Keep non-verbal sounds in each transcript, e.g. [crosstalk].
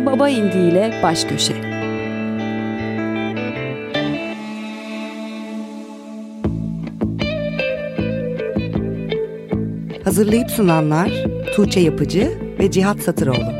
Bir Baba İndi ile Baş Köşe. Hazırlayıp sunanlar Tuğçe Yapıcı ve Cihat Satıroğlu.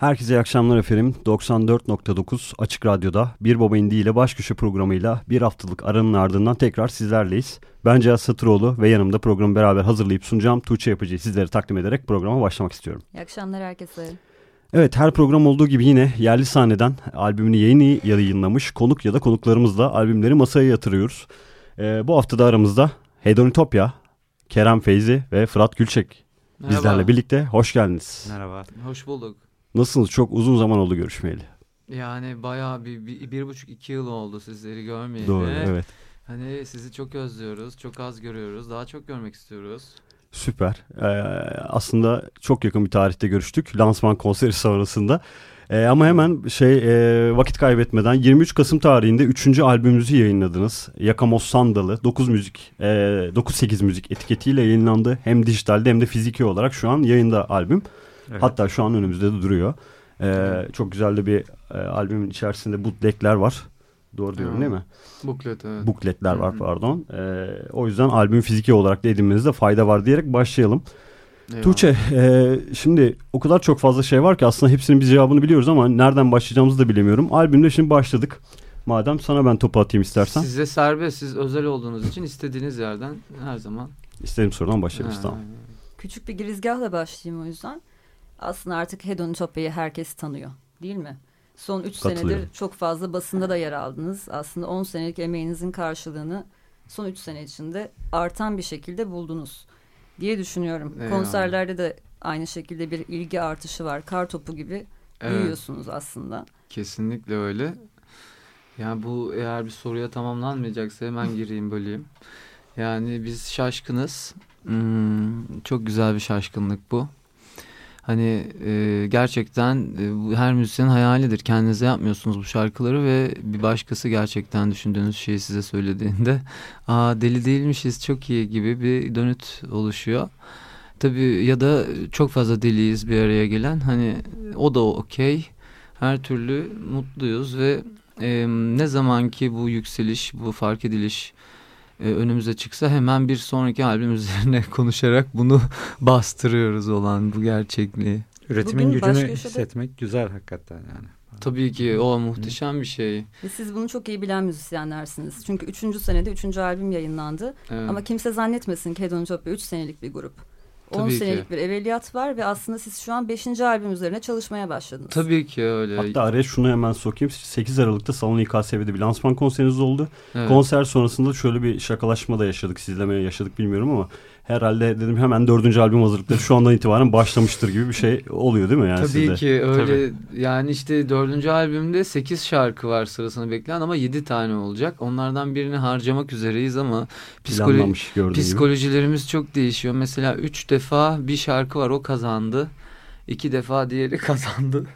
Herkese iyi akşamlar efendim. 94.9 Açık Radyo'da Bir Baba İndi ile baş köşe programıyla bir haftalık aranın ardından tekrar sizlerleyiz. Ben Cihaz Satıroğlu ve yanımda programı beraber hazırlayıp sunacağım Tuğçe Yapıcı'yı sizlere takdim ederek programa başlamak istiyorum. İyi akşamlar herkese. Evet her program olduğu gibi yine yerli sahneden albümünü yeni yayınlamış konuk ya da konuklarımızla albümleri masaya yatırıyoruz. Ee, bu hafta da aramızda Hedonitopya, Kerem Feyzi ve Fırat Gülçek Merhaba. bizlerle birlikte. Hoş geldiniz. Merhaba. Hoş bulduk. Nasılsınız? Çok uzun zaman oldu görüşmeyeli. Yani bayağı bir, bir, bir buçuk iki yıl oldu sizleri görmeyeli. Doğru evet. Hani sizi çok özlüyoruz. Çok az görüyoruz. Daha çok görmek istiyoruz. Süper. Ee, aslında çok yakın bir tarihte görüştük. Lansman konseri sonrasında. Ee, ama hemen şey e, vakit kaybetmeden 23 Kasım tarihinde 3. albümünüzü yayınladınız. Yakamos Sandalı 9 müzik e, 9-8 müzik etiketiyle yayınlandı. Hem dijitalde hem de fiziki olarak şu an yayında albüm. Evet. Hatta şu an önümüzde de duruyor. Ee, çok güzel de bir e, albümün içerisinde bootlegler var. Doğru diyorum Ha. değil mi? Buklet evet. Bukletler var pardon. Ee, o yüzden albüm fiziki olarak da edinmenizde fayda var diyerek başlayalım. Eyvallah. Tuğçe e, şimdi o kadar çok fazla şey var ki aslında hepsinin biz cevabını biliyoruz ama nereden başlayacağımızı da bilemiyorum. Albümde şimdi başladık. Madem sana ben topu atayım istersen. Size serbest, siz özel olduğunuz için istediğiniz yerden her zaman. İstediğim sorudan başlayalım. Tamam. Küçük bir girizgahla başlayayım o yüzden. Aslında artık Hedonitopya'yı herkes tanıyor değil mi? Son 3 senedir çok fazla basında da yer aldınız. Aslında 10 senelik emeğinizin karşılığını son 3 sene içinde artan bir şekilde buldunuz diye düşünüyorum. Eyvallah. Konserlerde de aynı şekilde bir ilgi artışı var. Kar topu gibi Evet. büyüyorsunuz aslında. Kesinlikle öyle. Yani bu eğer bir soruya tamamlanmayacaksa hemen gireyim böleyim. Yani biz şaşkınız. Hmm, çok güzel bir şaşkınlık bu. Hani e, gerçekten e, her müzisyenin hayalidir. Kendinize yapmıyorsunuz bu şarkıları ve bir başkası gerçekten düşündüğünüz şeyi size söylediğinde aa deli değilmişiz çok iyi gibi bir dönüt oluşuyor. Tabii ya da çok fazla deliyiz bir araya gelen. Hani o da okey. Her türlü mutluyuz ve e, ne zaman ki bu yükseliş, bu fark ediliş e, önümüze çıksa hemen bir sonraki albüm üzerine [laughs] konuşarak bunu bastırıyoruz olan bu gerçekliği. Üretimin Bugün gücünü köşede- hissetmek güzel hakikaten yani. Tabii ki o muhteşem bir şey. Ve siz bunu çok iyi bilen müzisyenlersiniz. Çünkü 3. senede 3. albüm yayınlandı. Evet. Ama kimse zannetmesin ki Hedonitopya 3 senelik bir grup. 10 Tabii ki. senelik bir evveliyat var ve aslında siz şu an 5. albüm üzerine çalışmaya başladınız. Tabii ki öyle. Hatta araya şunu hemen sokayım. 8 Aralık'ta Salon İKSV'de bir lansman konseriniz oldu. Evet. Konser sonrasında şöyle bir şakalaşma da yaşadık. Sizle mi yaşadık bilmiyorum ama herhalde dedim hemen dördüncü albüm hazırlıkları şu andan itibaren başlamıştır gibi bir şey oluyor değil mi? Yani Tabii sizde? ki öyle yani işte dördüncü albümde 8 şarkı var sırasını bekleyen ama 7 tane olacak. Onlardan birini harcamak üzereyiz ama psikolo gördüğün gibi. psikolojilerimiz çok değişiyor. Mesela 3 defa bir şarkı var o kazandı. İki defa diğeri [laughs] kazandı.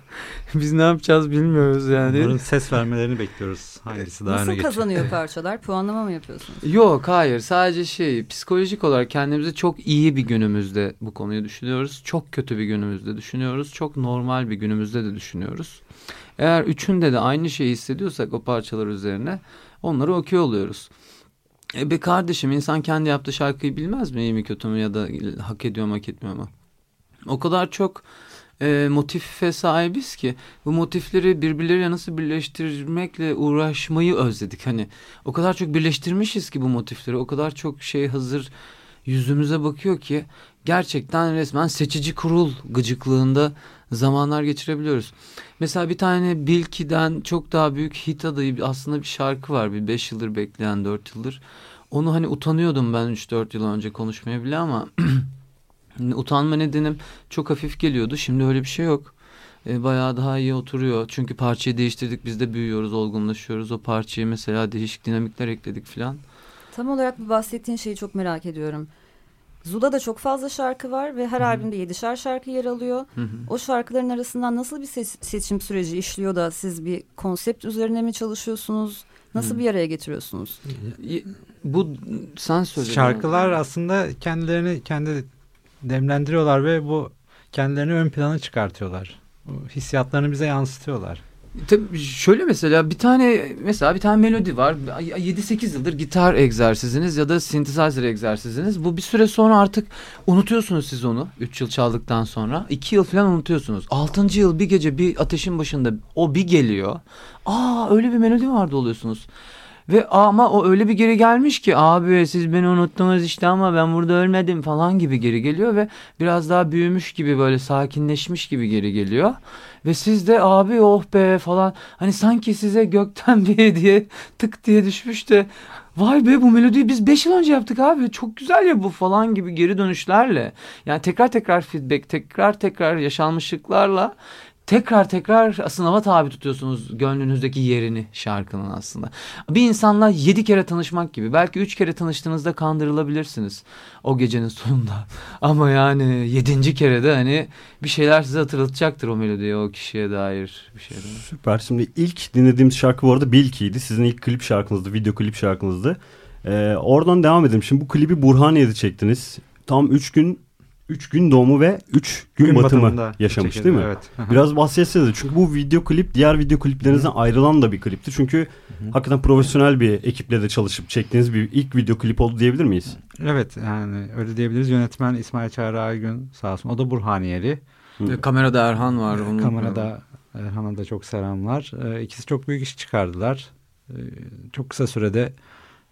Biz ne yapacağız bilmiyoruz yani. Onların ses vermelerini bekliyoruz. Hangisi daha Nasıl kazanıyor [laughs] parçalar? Puanlama mı yapıyorsunuz? Yok hayır sadece şey psikolojik olarak kendimizi çok iyi bir günümüzde bu konuyu düşünüyoruz. Çok kötü bir günümüzde düşünüyoruz. Çok normal bir günümüzde de düşünüyoruz. Eğer üçünde de aynı şeyi hissediyorsak o parçalar üzerine onları okey oluyoruz. E be kardeşim insan kendi yaptığı şarkıyı bilmez mi iyi mi kötü mü ya da hak ediyor mu hak etmiyor mu? O kadar çok e, motife sahibiz ki bu motifleri birbirleriyle nasıl birleştirmekle uğraşmayı özledik. Hani o kadar çok birleştirmişiz ki bu motifleri o kadar çok şey hazır yüzümüze bakıyor ki gerçekten resmen seçici kurul gıcıklığında zamanlar geçirebiliyoruz. Mesela bir tane Bilki'den çok daha büyük hit adayı aslında bir şarkı var. Bir 5 yıldır bekleyen 4 yıldır. Onu hani utanıyordum ben 3-4 yıl önce konuşmaya bile ama [clears throat] utanma nedenim çok hafif geliyordu. Şimdi öyle bir şey yok. E, bayağı daha iyi oturuyor. Çünkü parçayı değiştirdik biz de büyüyoruz, olgunlaşıyoruz. O parçayı mesela değişik dinamikler ekledik filan. Tam olarak bu bahsettiğin şeyi çok merak ediyorum. Zula'da çok fazla şarkı var ve her albümde 7'şer şarkı yer alıyor. Hı hı. O şarkıların arasından nasıl bir se- seçim süreci işliyor da siz bir konsept üzerine mi çalışıyorsunuz? Nasıl Hı. bir araya getiriyorsunuz? Bu sen söyle. Şarkılar aslında kendilerini kendi demlendiriyorlar ve bu kendilerini ön plana çıkartıyorlar. Hissiyatlarını bize yansıtıyorlar. Tabii şöyle mesela bir tane mesela bir tane melodi var. 7-8 yıldır gitar egzersiziniz ya da synthesizer egzersiziniz. Bu bir süre sonra artık unutuyorsunuz siz onu. 3 yıl çaldıktan sonra. 2 yıl falan unutuyorsunuz. 6. yıl bir gece bir ateşin başında o bir geliyor. Aa öyle bir melodi vardı oluyorsunuz. Ve ama o öyle bir geri gelmiş ki abi siz beni unuttunuz işte ama ben burada ölmedim falan gibi geri geliyor ve biraz daha büyümüş gibi böyle sakinleşmiş gibi geri geliyor. Ve siz de abi oh be falan hani sanki size gökten [laughs] bir hediye tık diye düşmüş de vay be bu melodiyi biz 5 yıl önce yaptık abi çok güzel ya bu falan gibi geri dönüşlerle yani tekrar tekrar feedback tekrar tekrar yaşanmışlıklarla tekrar tekrar sınava tabi tutuyorsunuz gönlünüzdeki yerini şarkının aslında. Bir insanla yedi kere tanışmak gibi. Belki üç kere tanıştığınızda kandırılabilirsiniz o gecenin sonunda. [laughs] Ama yani yedinci kere de hani bir şeyler size hatırlatacaktır o melodiye, o kişiye dair bir şeyler. Süper. Şimdi ilk dinlediğimiz şarkı bu arada Bilki'ydi. Sizin ilk klip şarkınızdı, video klip şarkınızdı. Ee, oradan devam edelim. Şimdi bu klibi Burhaniye'de çektiniz. Tam 3 gün 3 gün doğumu ve 3 gün, Gün batımı batımında yaşamış çekildi, değil mi? Evet. Biraz bahsetsenize çünkü bu video klip diğer video kliplerinizden ayrılan da bir klipti. Çünkü hakikaten profesyonel bir ekiple de çalışıp çektiğiniz bir ilk video klip oldu diyebilir miyiz? Evet yani öyle diyebiliriz. Yönetmen İsmail Çağrı Aygün sağ olsun. O da Burhaniyeli. Ve Kamerada Erhan var. Onu Kamerada Erhan'a da çok selamlar. Ee, ikisi çok büyük iş çıkardılar. Ee, çok kısa sürede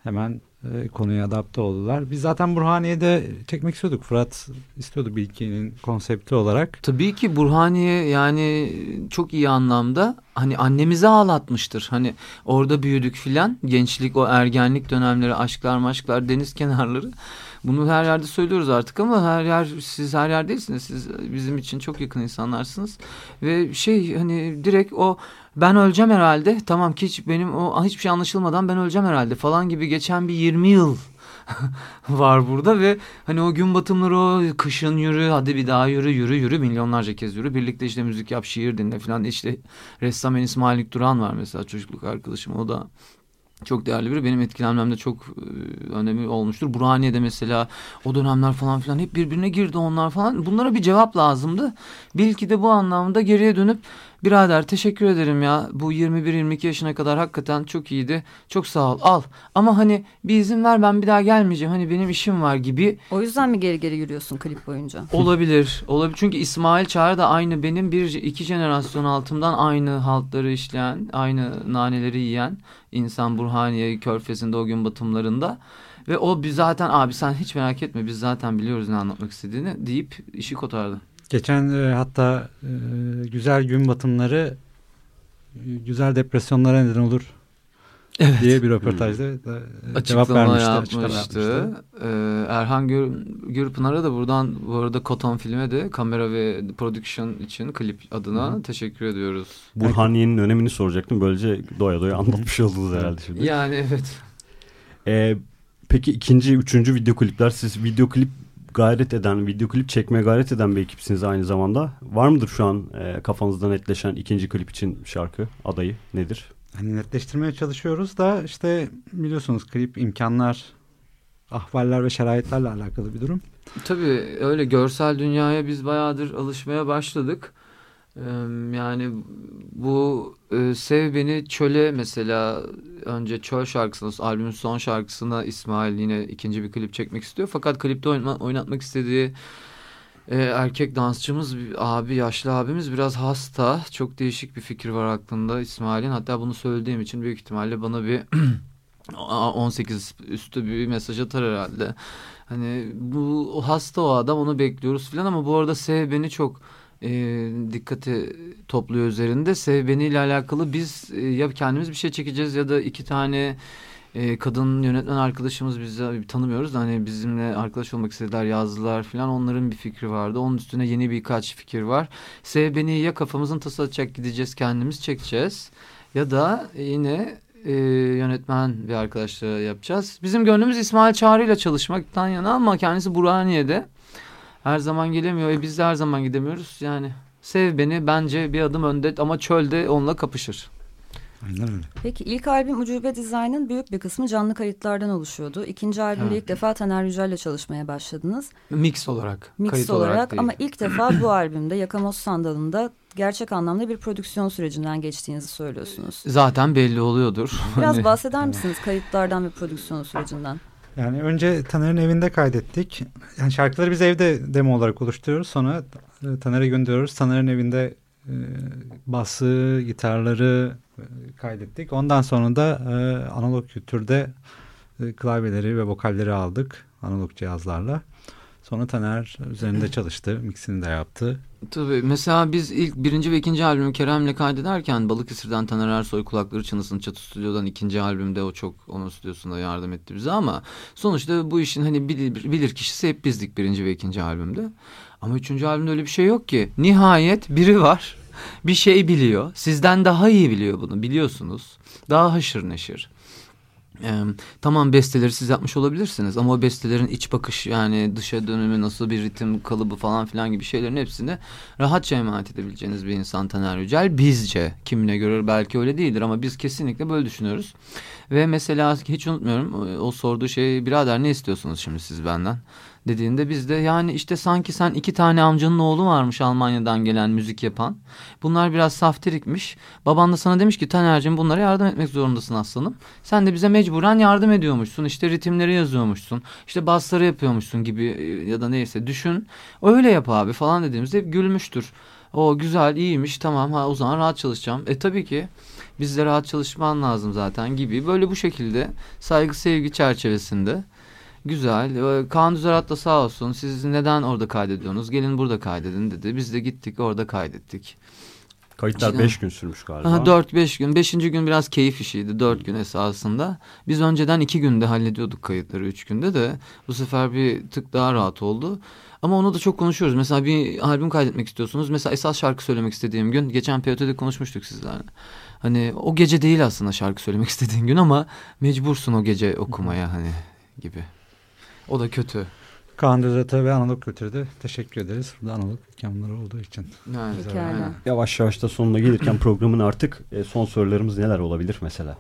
hemen e, konuya adapte oldular. Biz zaten Burhaniye'de çekmek istiyorduk. Fırat istiyordu Bilki'nin konsepti olarak. Tabii ki Burhaniye yani çok iyi anlamda hani annemizi ağlatmıştır. Hani orada büyüdük filan. Gençlik o ergenlik dönemleri aşklar maşklar deniz kenarları. Bunu her yerde söylüyoruz artık ama her yer siz her yer değilsiniz. Siz bizim için çok yakın insanlarsınız. Ve şey hani direkt o ben öleceğim herhalde. Tamam ki hiç benim o hiçbir şey anlaşılmadan ben öleceğim herhalde falan gibi geçen bir 20 yıl [laughs] var burada ve hani o gün batımları o kışın yürü hadi bir daha yürü yürü yürü milyonlarca kez yürü birlikte işte müzik yap şiir dinle falan işte ressam Enis Malik Duran var mesela çocukluk arkadaşım o da çok değerli biri. Benim etkilenmemde çok önemli olmuştur. Burhaniye'de mesela o dönemler falan filan hep birbirine girdi onlar falan. Bunlara bir cevap lazımdı. Belki de bu anlamda geriye dönüp birader teşekkür ederim ya. Bu 21-22 yaşına kadar hakikaten çok iyiydi. Çok sağ ol al. Ama hani bir izin ver ben bir daha gelmeyeceğim. Hani benim işim var gibi O yüzden mi geri geri yürüyorsun klip boyunca? Olabilir. Olabilir. Çünkü İsmail Çağrı da aynı benim bir iki jenerasyon altımdan aynı haltları işleyen, aynı naneleri yiyen insan Burhaniye Körfezi'nde o gün batımlarında. Ve o biz zaten abi sen hiç merak etme biz zaten biliyoruz ne anlatmak istediğini deyip işi kotardı. Geçen e, hatta e, güzel gün batımları e, güzel depresyonlara neden olur Evet. diye bir röportajda da, e, cevap Açıklama vermişti. açıklama yapmıştı. yapmıştı. Ee, Erhan Gür, Gürpınar'a da buradan bu arada Koton filme de kamera ve production için klip adına teşekkür ediyoruz. Burhaniye'nin önemini soracaktım. Böylece doya doya anlatmış oldunuz herhalde şimdi. Yani evet. Ee, peki ikinci, üçüncü video klipler siz video klip gayret eden, video klip çekmeye gayret eden bir ekipsiniz aynı zamanda. Var mıdır şu an e, kafanızda netleşen ikinci klip için şarkı adayı nedir? Hani netleştirmeye çalışıyoruz da işte biliyorsunuz klip imkanlar, ahvaller ve şeraitlerle alakalı bir durum. Tabii öyle görsel dünyaya biz bayağıdır alışmaya başladık. Yani bu e, Sev Beni Çöl'e mesela önce Çöl şarkısına, albümün son şarkısına İsmail yine ikinci bir klip çekmek istiyor. Fakat klipte oynatma- oynatmak istediği e, erkek dansçımız, abi, yaşlı abimiz biraz hasta. Çok değişik bir fikir var aklında İsmail'in. Hatta bunu söylediğim için büyük ihtimalle bana bir [clears throat] 18 üstü bir mesaj atar herhalde. Hani bu hasta o adam onu bekliyoruz filan ama bu arada Sev Beni çok e, dikkati topluyor üzerinde. Sev Beni ile alakalı biz e, ya kendimiz bir şey çekeceğiz ya da iki tane e, kadın yönetmen arkadaşımız biz de tanımıyoruz hani bizimle arkadaş olmak istediler yazdılar filan onların bir fikri vardı. Onun üstüne yeni birkaç fikir var. Sev Beni ya kafamızın tası atacak gideceğiz kendimiz çekeceğiz ya da yine e, yönetmen bir arkadaşla yapacağız. Bizim gönlümüz İsmail Çağrı ile çalışmaktan yana ama kendisi Burhaniye'de. Her zaman gelemiyor. E biz de her zaman gidemiyoruz. Yani sev beni bence bir adım önde ama çölde onunla kapışır. Aynen öyle. Peki ilk albüm Ucube Design'ın büyük bir kısmı canlı kayıtlardan oluşuyordu. İkinci albümde Evet. ilk defa Taner Yücel'le çalışmaya başladınız. Mix olarak. Mix kayıt olarak, değil. ama ilk defa bu albümde Yakamoz Sandalı'nda gerçek anlamda bir prodüksiyon sürecinden geçtiğinizi söylüyorsunuz. Zaten belli oluyordur. Biraz Hani- bahseder misiniz kayıtlardan ve prodüksiyon sürecinden? Yani önce Taner'in evinde kaydettik. Yani şarkıları biz evde demo olarak oluşturuyoruz. Sonra e, Taner'e gönderiyoruz. Taner'in evinde e, bası, gitarları e, kaydettik. Ondan sonra da e, analog kültürde e, klavyeleri ve vokalleri aldık analog cihazlarla. Sonra Taner üzerinde çalıştı. Mixini de yaptı. Tabii mesela biz ilk birinci ve ikinci albümü Kerem'le kaydederken Balıkesir'den Taner Ersoy kulakları çınlasın Çatı Stüdyo'dan ikinci albümde o çok onun stüdyosunda yardım etti bize ama sonuçta bu işin hani bilir, bilir kişisi hep bizdik birinci ve ikinci albümde. Ama üçüncü albümde öyle bir şey yok ki. Nihayet biri var. Bir şey biliyor. Sizden daha iyi biliyor bunu. Biliyorsunuz. Daha haşır neşir. Ee, tamam besteleri siz yapmış olabilirsiniz ama o bestelerin iç bakış yani dışa dönümü nasıl bir ritim kalıbı falan filan gibi şeylerin hepsini rahatça emanet edebileceğiniz bir insan Taner Yücel. Bizce kimine göre belki öyle değildir ama biz kesinlikle böyle düşünüyoruz. Ve mesela hiç unutmuyorum o sorduğu şey birader ne istiyorsunuz şimdi siz benden dediğinde biz de yani işte sanki sen iki tane amcanın oğlu varmış Almanya'dan gelen müzik yapan. Bunlar biraz saftirikmiş. Baban da sana demiş ki Taner'cim bunlara yardım etmek zorundasın aslanım. Sen de bize mecburen yardım ediyormuşsun. İşte ritimleri yazıyormuşsun. İşte basları yapıyormuşsun gibi e, ya da neyse düşün. Öyle yap abi falan dediğimizde hep gülmüştür. O güzel iyiymiş tamam ha o zaman rahat çalışacağım. E tabii ki biz de rahat çalışman lazım zaten gibi. Böyle bu şekilde saygı sevgi çerçevesinde güzel. Ee, Kaan Düzerat da sağ olsun siz neden orada kaydediyorsunuz gelin burada kaydedin dedi. Biz de gittik orada kaydettik. Kayıtlar 5 gün sürmüş galiba. 4-5 gün. Beşinci gün biraz keyif işiydi. 4 gün esasında. Biz önceden 2 günde hallediyorduk kayıtları 3 günde de. Bu sefer bir tık daha rahat oldu. Ama onu da çok konuşuyoruz. Mesela bir albüm kaydetmek istiyorsunuz. Mesela esas şarkı söylemek istediğim gün. Geçen POT'de konuşmuştuk sizlerle. Hani o gece değil aslında şarkı söylemek [laughs] istediğin gün ama mecbursun o gece okumaya hani gibi. O da kötü. Kaan Düzat'a ve Anadolu Kültür'de teşekkür ederiz. Burada Anadolu ikramları olduğu için. Yani. Yavaş yavaş da sonuna gelirken programın artık e, son sorularımız neler olabilir mesela?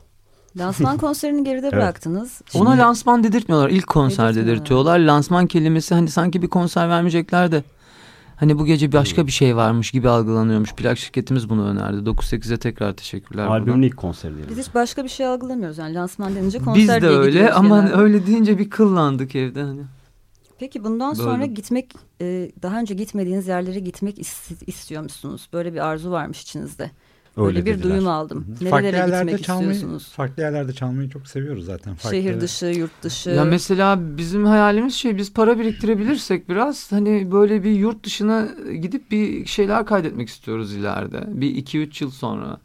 Lansman konserini geride Evet. bıraktınız. Ona Şimdi- lansman dedirtmiyorlar. İlk konser dedirtiyorlar. Lansman kelimesi hani sanki bir konser vermeyecekler de. Hani bu gece başka bir şey varmış gibi algılanıyormuş. Plak şirketimiz bunu önerdi. 9-8'e tekrar teşekkürler. Albümün ilk konseri diyelim. Biz hiç başka bir şey algılamıyoruz. Yani lansman denince konser Biz de öyle ama genelde. öyle deyince bir kıllandık evde hani. Peki bundan Böyle. sonra gitmek, e, daha önce gitmediğiniz yerlere gitmek is- istiyor musunuz? Böyle bir arzu varmış içinizde. Öyle bir dediler. duyum aldım. farklı Nerelere yerlerde gitmek çalmayı, istiyorsunuz? farklı yerlerde çalmayı çok seviyoruz zaten. Farklı, Şehir dışı, yurt dışı. Ya mesela bizim hayalimiz şey biz para biriktirebilirsek biraz hani böyle bir yurt dışına gidip bir şeyler kaydetmek istiyoruz ileride. Bir iki üç yıl sonra.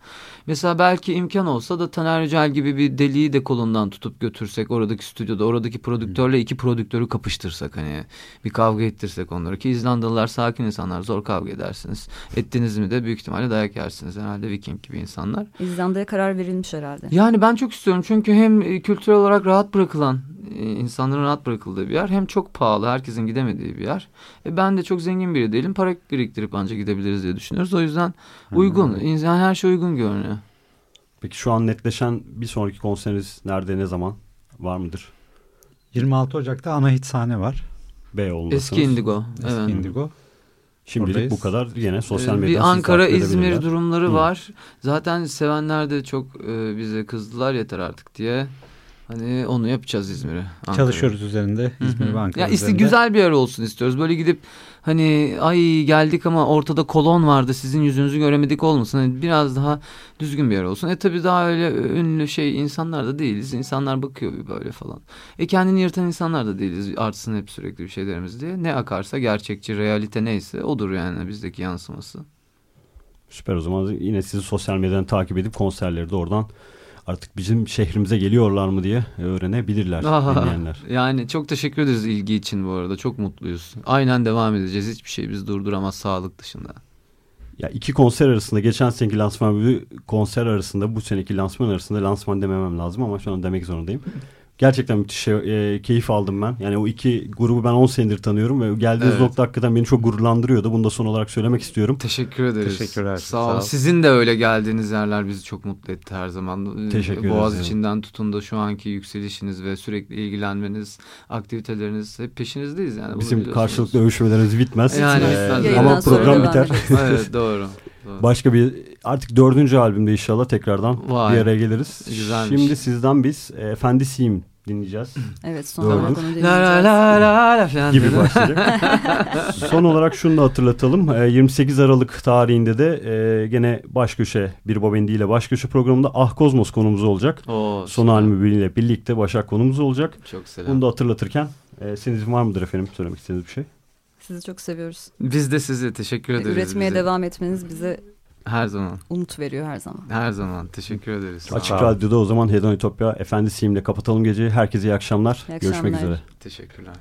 Mesela belki imkan olsa da Taner Yücel gibi bir deliği de kolundan tutup götürsek oradaki stüdyoda oradaki prodüktörle iki prodüktörü kapıştırsak hani bir kavga ettirsek onları ki İzlandalılar sakin insanlar zor kavga edersiniz. Ettiniz mi de büyük ihtimalle dayak yersiniz herhalde Viking gibi insanlar. İzlanda'ya karar verilmiş herhalde. Yani ben çok istiyorum çünkü hem e, kültürel olarak rahat bırakılan e, insanların rahat bırakıldığı bir yer hem çok pahalı herkesin gidemediği bir yer. E ben de çok zengin biri değilim para biriktirip ancak gidebiliriz diye düşünüyoruz. O yüzden uygun yani her şey uygun görünüyor. Peki şu an netleşen bir sonraki konseriniz nerede ne zaman var mıdır? 26 Ocak'ta ana hit sahne var. Beyoğlu'ndasınız. Eski Indigo. Eski evet. Indigo. Şimdilik Oradayız. bu kadar. Yine sosyal Ee, medyadan Bir Ankara İzmir durumları Hı. var. Zaten sevenler de çok e, bize kızdılar yeter artık diye. Hani onu yapacağız İzmir'e. Çalışıyoruz üzerinde. İzmir ve Ankara Ya işte üzerinde. güzel bir yer olsun istiyoruz. Böyle gidip hani ay geldik ama ortada kolon vardı sizin yüzünüzü göremedik olmasın. Hani biraz daha düzgün bir yer olsun. E tabii daha öyle ünlü şey insanlar da değiliz. İnsanlar bakıyor bir böyle falan. E kendini yırtan insanlar da değiliz. Artsın hep sürekli bir şeylerimiz diye. Ne akarsa gerçekçi realite neyse odur yani bizdeki yansıması. Süper o zaman yine sizi sosyal medyadan takip edip konserleri de oradan artık bizim şehrimize geliyorlar mı diye öğrenebilirler Aha. dinleyenler. [laughs] Yani çok teşekkür ederiz ilgi için bu arada. Çok mutluyuz. Aynen devam edeceğiz. Hiçbir şey bizi durduramaz sağlık dışında. Ya iki konser arasında geçen seneki lansman ve konser arasında bu seneki lansman arasında lansman dememem lazım ama şu an demek zorundayım. Gerçekten müthiş şey, e, keyif aldım ben. Yani o iki grubu ben 10 senedir tanıyorum ve geldiğiniz Evet. nokta hakikaten beni çok gururlandırıyordu. Bunu da son olarak söylemek istiyorum. Teşekkür ederiz. Teşekkürler. Sağ olun. Sağ ol. Sizin de öyle geldiğiniz yerler bizi çok mutlu etti her zaman. Teşekkür Boğaz ederiz. içinden tutun da şu anki yükselişiniz ve sürekli ilgilenmeniz, aktiviteleriniz hep peşinizdeyiz yani. Bizim karşılıklı övüşmelerimiz bitmez. Yani Ee, bitmez. ama program biter. [laughs] evet doğru. Başka bir artık dördüncü albümde inşallah tekrardan Vay. bir araya geliriz. Güzelmiş. Şimdi sizden biz e, Efendisiyim dinleyeceğiz [clears throat] Evet son olarak onu La la dinleyeceğiz. la la la falan gibi başlayacak. [laughs] Son olarak şunu da hatırlatalım. E, 28 Aralık tarihinde de e, gene baş köşe bir Bobendi ile baş köşe programında Ah Kozmos konumuz olacak. Oo, Son albümüyle birlikte Başak konumuz olacak. Çok selam. Bunu da hatırlatırken e, senin izin var mıdır efendim söylemek istediğiniz bir şey? Sizi çok seviyoruz. Biz de size teşekkür ederiz. Üretmeye bize. devam etmeniz bize Her zaman. umut veriyor her zaman. Her zaman. Teşekkür ederiz. Açık olun. Radyo'da o zaman Hedon Ütopya Efendisiyim'le kapatalım geceyi. Herkese iyi akşamlar. İyi Görüşmek akşamlar. üzere. Teşekkürler.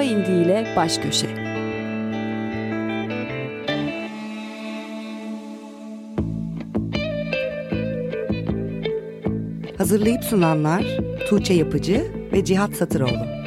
Baba indiğiyle Baş Köşe. Hazırlayıp sunanlar Tuğçe Yapıcı ve Cihat Satıroğlu.